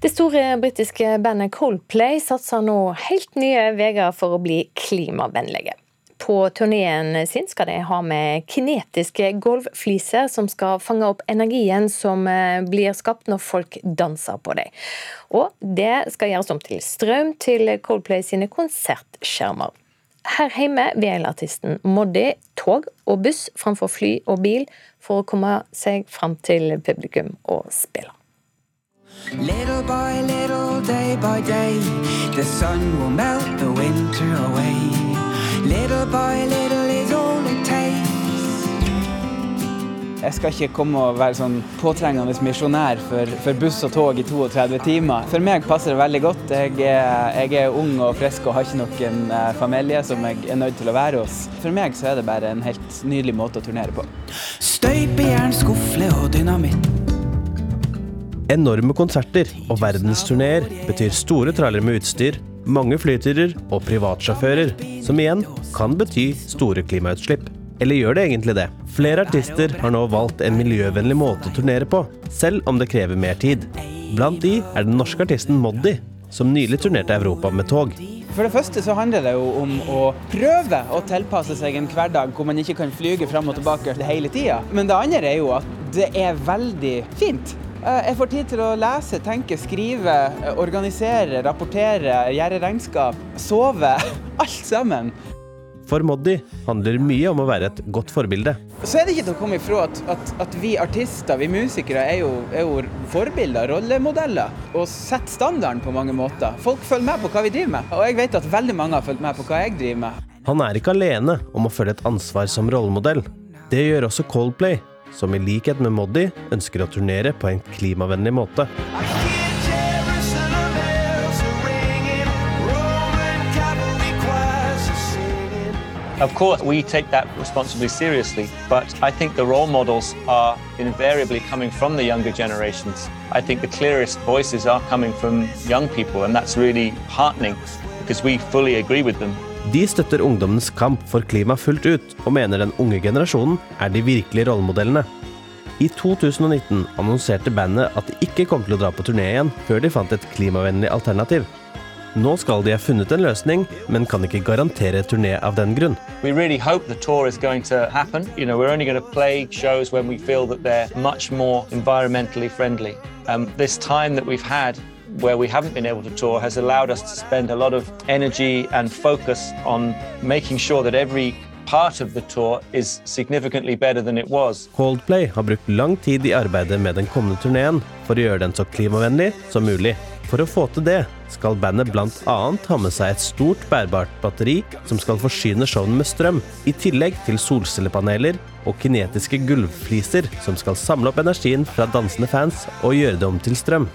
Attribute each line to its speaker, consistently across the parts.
Speaker 1: Det store britiske bandet Coldplay satser nå helt nye veier for å bli klimavennlige. På turneen sin skal de ha med kinetiske gulvfliser som skal fange opp energien som eh, blir skapt når folk danser på dem. Og det skal gjøres om til strøm til Coldplay sine konsertskjermer. Her hjemme vil artisten Moddi tog og buss framfor fly og bil for å komme seg fram til publikum og spille. Little by little, day by day, the sun will melt the winter away. Little by little is all it takes.
Speaker 2: Jeg skal ikke komme og være sånn påtrengende misjonær for, for, buss og tog i 32 timer. For meg passer det veldig godt. Jeg er, jeg er, ung og frisk og har ikke noen eh, familie som jeg er nødt til å være hos. For meg så er det bare en helt nydelig måte å turnere på. Støypejern, skufle og dynamitt.
Speaker 3: Enorme konserter og verdensturneer betyr store trailere med utstyr, mange flyturer og privatsjåfører, som igjen kan bety store klimautslipp. Eller gjør det egentlig det? Flere artister har nå valgt en miljøvennlig måte å turnere på, selv om det krever mer tid. Blant de er den norske artisten Moddi, som nylig turnerte Europa med tog.
Speaker 2: For det første så handler det jo om å prøve å tilpasse seg en hverdag hvor man ikke kan flyge fram og tilbake hele tida. Men det andre er jo at det er veldig fint. Eh, jeg får tid til å lese, tenke, skrive, eh, organisere, rapportere, gjøre regnskap, sove. Alt sammen.
Speaker 3: For Moddi handler mye om å være et godt forbilde.
Speaker 2: Så er det ikke til å komme ifra at, at, at vi artister, vi musikere, er jo, er jo, forbilder, rollemodeller. Og setter standarden på mange måter. Folk følger med på hva vi driver med. Og jeg vet at veldig mange har fulgt med på hva jeg driver med.
Speaker 3: Han er ikke alene om å følge et ansvar som rollemodell. Det gjør også Coldplay, som i likhet med Moddi ønsker å turnere på en klimavennlig måte.
Speaker 4: Of course, we take that responsibility seriously, but I think the role models are invariably coming from the younger generations. I think the clearest voices are coming from young people, and that's really heartening because we fully agree with them.
Speaker 3: De støtter ungdommens kamp for klima fullt ut, og mener den unge generasjonen er de virkelige rollemodellene. I 2019 annonserte bandet at de ikke kom til å dra på turné igjen før de fant et klimavennlig alternativ. Nå skal de ha funnet en løsning, men kan ikke garantere turné av den grunn.
Speaker 4: We really hope the tour is going to happen. You know, we're only going to play shows when we feel that they're much more environmentally friendly. Um, this time that where we haven't been able to tour has allowed us to spend a lot of energy and focus on making sure that every part of the tour is significantly better than it was.
Speaker 3: Coldplay har brukt lang tid i arbeidet med den kommende turneen for å gjøre den så klimavennlig som mulig. For å få til det skal bandet bl.a. ha med seg et stort bærbart batteri som skal forsyne showene med strøm, i tillegg til solcellepaneler og kinetiske gulvfliser som skal samle opp energien fra dansende fans og gjøre det om til strøm.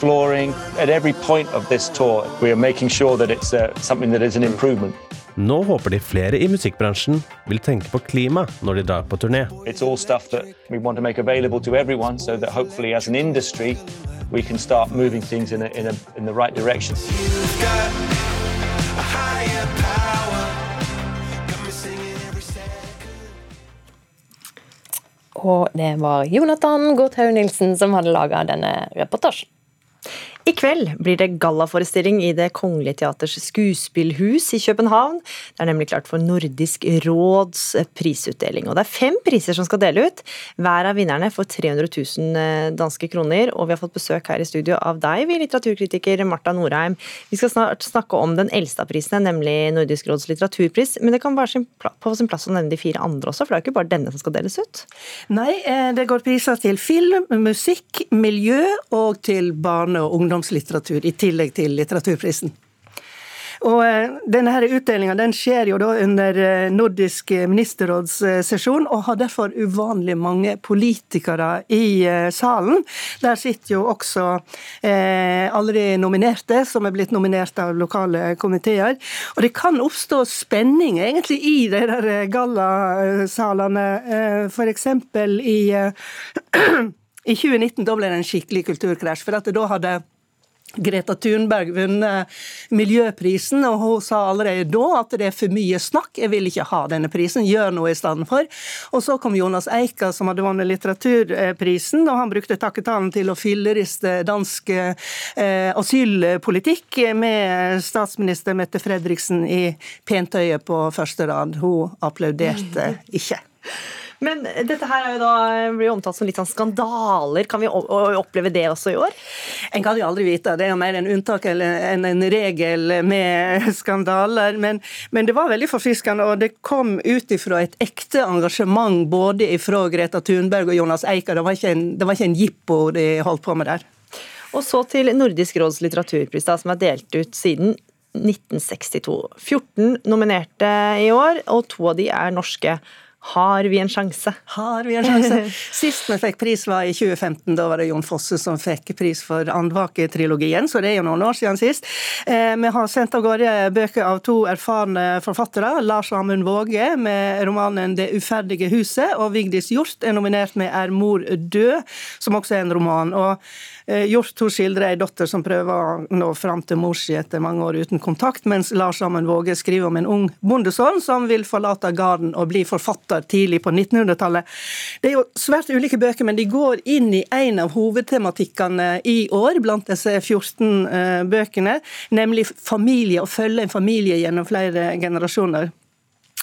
Speaker 4: Flooring at every point of this tour. We are making sure that it's uh, something that is an improvement.
Speaker 3: Nå håper de flere i musikkbransjen vil tenke på klima når de drar på turné.
Speaker 4: start moving things in, a, in, a, in right.
Speaker 1: Og det var Jonathan Gotthaug Nilsen som hadde laga denne reportasjen.
Speaker 5: I kveld blir det gallaforestilling i Det kongelige teaters skuespillhus i København. Det er nemlig klart for Nordisk råds prisutdeling. Og det er fem priser som skal dele ut. Hver av vinnerne får 300 000 eh, danske kroner. Og vi har fått besøk her i studio av deg, vi litteraturkritiker Marta Norheim. Vi skal snart snakke om den eldste av prisene, nemlig Nordisk råds litteraturpris. Men det kan være på sin plass å nevne de fire andre også, for det er jo ikke bare denne som skal deles ut?
Speaker 6: Nei, eh, det går priser til film, musikk, miljø og til barne- og ungdom ungdomslitteratur, i tillegg til litteraturprisen. Og eh, denne her Utdelinga den skjer jo da under eh, Nordisk ministerrådssesjon, og har derfor uvanlig mange politikere i eh, salen. Der sitter jo også eh, allerede nominerte, som er blitt nominert av lokale komiteer. Og det kan oppstå spenning egentlig i de der gallasalene, eh, f.eks. i eh, i 2019 da ble det en skikkelig kulturkrasj. For at da hadde Greta Thunberg vunnet miljøprisen, og hun sa allerede da at det er for mye snakk, jeg vil ikke ha denne prisen, gjør noe i stedet for. Og så kom Jonas Eika, som hadde vunnet litteraturprisen, og han brukte takketalen til å filleriste dansk eh, asylpolitikk med statsminister Mette Fredriksen i pentøyet på første rad. Hun applauderte ikke.
Speaker 5: Men dette her er jo da, blir jo omtalt som litt sånn skandaler. Kan vi oppleve det også i år?
Speaker 6: En kan jo aldri vite. Det er jo mer en unntak enn en regel med skandaler. Men, men, det var veldig forfriskende, og det kom ut ifra et ekte engasjement både ifra Greta Thunberg og Jonas Eika. Det var ikke en, det var ikke en jippo de holdt på med der.
Speaker 5: Og så til Nordisk råds litteraturpris, da, som er delt ut siden 1962. 14 nominerte i år, og to av de er norske. Har vi en sjanse?
Speaker 6: Har vi en sjanse? Sist vi fikk pris var i 2015. Da var det Jon Fosse som fikk pris for Andvake-trilogien, så det er jo noen år siden sist. Eh, vi har sendt av gårde bøker av to erfarne forfattere. Lars Amund Våge med romanen 'Det uferdige huset', og Vigdis Hjort er nominert med 'Er mor død', som også er en roman. og Hjort hun skildrer ei datter som prøver å nå fram til mor si etter mange år uten kontakt, mens Lars Amund Våge skriver om en ung bondesønn som vil forlate gården og bli forfatter tidlig på 1900-tallet. Det er jo svært ulike bøker, men de går inn i en av hovedtematikkene i år blant disse 14 eh, bøkene, nemlig familie, å følge en familie gjennom flere generasjoner.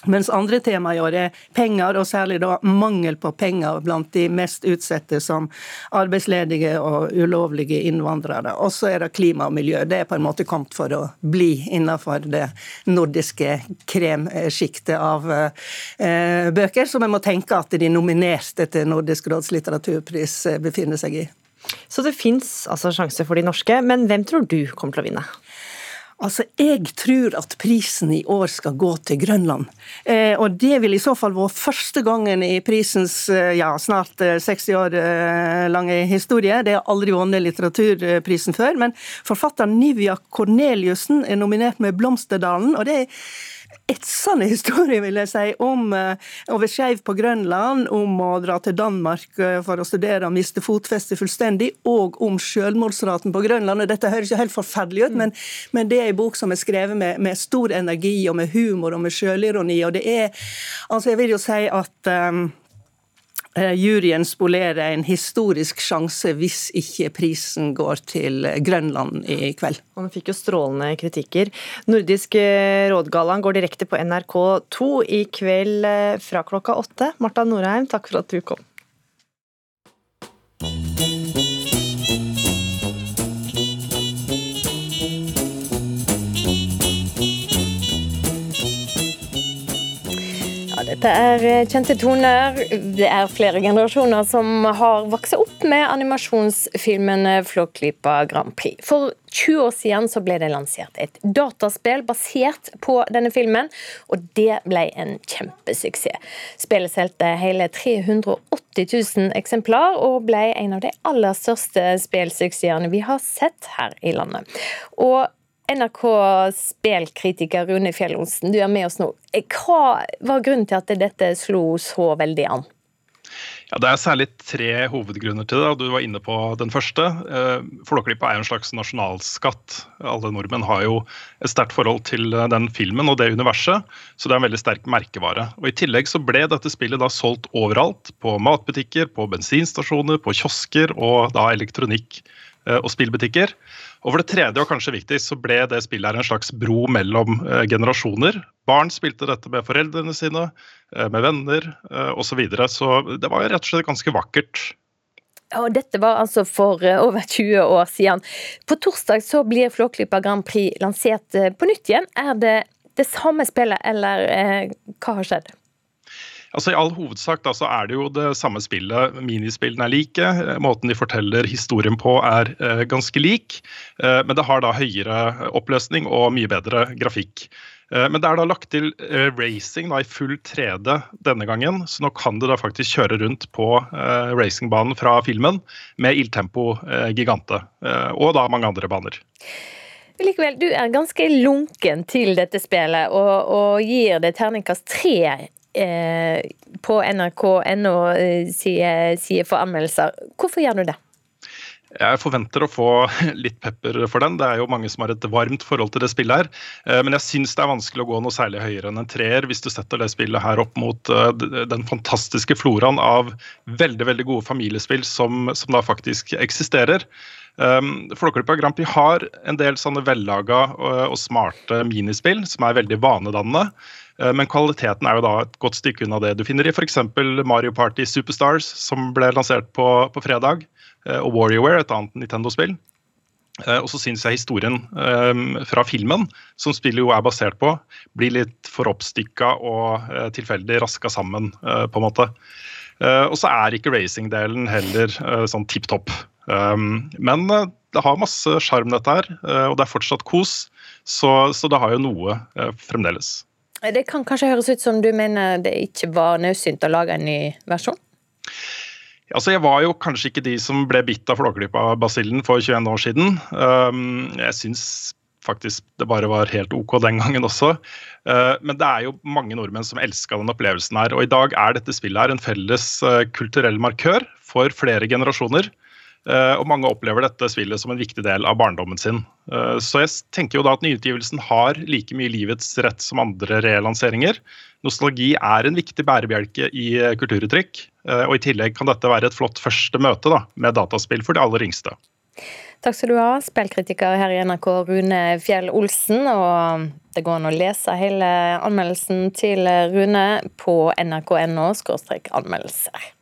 Speaker 6: Mens andre tema i år er penger, og særlig da mangel på penger blant de mest utsatte som arbeidsledige og ulovlige innvandrere. Og så er det klima og miljø. Det er på en måte kommet for å bli innenfor det nordiske kremsjiktet av eh, bøker, som en må tenke at de nominerte til Nordisk råds litteraturpris eh, befinner seg i.
Speaker 5: Så det fins altså sjanse for de norske, men hvem tror du kommer til å vinne?
Speaker 6: Altså, Jeg tror at prisen i år skal gå til Grønland. Eh, og Det vil i så fall være første gangen i prisens eh, ja, snart 60 eh, år eh, lange historie. Det har aldri vunnet litteraturprisen før. Men forfatteren Nivia Korneliussen er nominert med 'Blomsterdalen'. og det er etsende historie, vil jeg si, om å være skeiv på Grønland, om å dra til Danmark uh, for å studere og miste fotfestet fullstendig, og om selvmordsraten på Grønland. og Dette høres jo helt forferdelig ut, mm. men, men, det er en bok som er skrevet med, med, stor energi og med humor og med sjølironi. og det er, altså Jeg vil jo si at um, Eh, juryen spolerer en historisk sjanse hvis ikke prisen går til Grønland i kveld.
Speaker 5: Og hun fikk jo strålende kritikker. Nordisk eh, rådgallaen går direkte på NRK2 i kveld eh, fra klokka åtte. Marta Norheim, takk for at du kom.
Speaker 1: Dette er eh, kjente toner. Det er flere generasjoner som har vokst opp med animasjonsfilmen Flåklypa Grand Prix. For 20 år siden så ble det lansert et dataspill basert på denne filmen, og det ble en kjempesuksess. Spillet solgte hele 380 000 eksemplar, og ble en av de aller største spillsuksessene vi har sett her i landet. Og NRK-spelkritiker Rune Fjellonsen, du er med oss nå. Hva var grunnen til at dette slo så veldig an?
Speaker 7: Ja, Det er særlig tre hovedgrunner til det. Du var inne på den første. Eh, Flåklypa er en slags nasjonalskatt. Alle nordmenn har jo et sterkt forhold til eh, den filmen og det universet, så det er en veldig sterk merkevare. Og I tillegg så ble dette spillet da solgt overalt. På matbutikker, på bensinstasjoner, på kiosker og da elektronikk eh, og spillbutikker. Og for det tredje, og kanskje viktigst, så ble det spillet her en slags bro mellom eh, generasjoner. Barn spilte dette med foreldrene sine, eh, med venner eh, osv. Så, videre. så det var rett og slett ganske vakkert.
Speaker 1: Og dette var altså for eh, over 20 år siden. På torsdag så blir Flåklypa Grand Prix lansert eh, på nytt igjen. Er det det samme spillet, eller eh, hva har skjedd?
Speaker 7: Altså I all hovedsak da, så er det jo det samme spillet. Minispillene er like. Måten de forteller historien på er eh, ganske lik. Eh, men det har da høyere oppløsning og mye bedre grafikk. Eh, men det er da lagt til eh, racing da, i full 3D denne gangen, så nå kan du da faktisk kjøre rundt på eh, racingbanen fra filmen med Ildtempo eh, Gigante. og da mange andre baner.
Speaker 1: Likevel, du er ganske lunken til dette spillet og, og gir det terningkast tre Eh, på nrk.no eh, side, side for anmeldelser. Hvorfor gjør du det?
Speaker 7: Jeg forventer å få litt pepper for den. Det er jo mange som har et varmt forhold til det spillet her. Eh, men jeg syns det er vanskelig å gå noe særlig høyere enn en treer hvis du setter det spillet her opp mot den fantastiske floraen av veldig veldig gode familiespill som, som da faktisk eksisterer. Um, Flåklypa Grand Prix har en del sånne vellaga og, og smarte minispill som er veldig vanedannende. Men kvaliteten er jo da et godt stykke unna det du finner i f.eks. Mario Party Superstars, som ble lansert på, på fredag. Eh, og WarioWare, et annet Nintendo-spill. Eh, og så syns jeg historien um, fra filmen, som spillet jo er basert på, blir litt for oppstykka og uh, tilfeldig raska sammen, uh, på en måte. Og så er ikke racing-delen heller sånn tipp topp. Um, men det har masse sjarm, dette her, og det er fortsatt kos. Så, så det har jo noe fremdeles.
Speaker 1: Det kan kanskje høres ut som du mener det ikke var naudsynt å lage en ny versjon?
Speaker 7: Altså, jeg var jo kanskje ikke de som ble bitt av flåklypa-basillen for 21 år siden. Um, jeg syns faktisk det bare var helt OK den gangen også. Men det er jo mange nordmenn som elska den opplevelsen her. Og i dag er dette spillet her en felles kulturell markør for flere generasjoner. Uh, og mange opplever dette spillet som en viktig del av barndommen sin. Så jeg tenker jo da at nyutgivelsen har like mye livets rett som andre relanseringer. Nostalgi er en viktig bærebjelke i kulturuttrykk. Eh, og I tillegg kan dette være et flott første møte da, med dataspill for de aller yngste.
Speaker 1: Takk skal du ha, spillkritiker her i NRK Rune Fjell Olsen. og Det går an å lese hele anmeldelsen til Rune på nrk.no anmeldelser.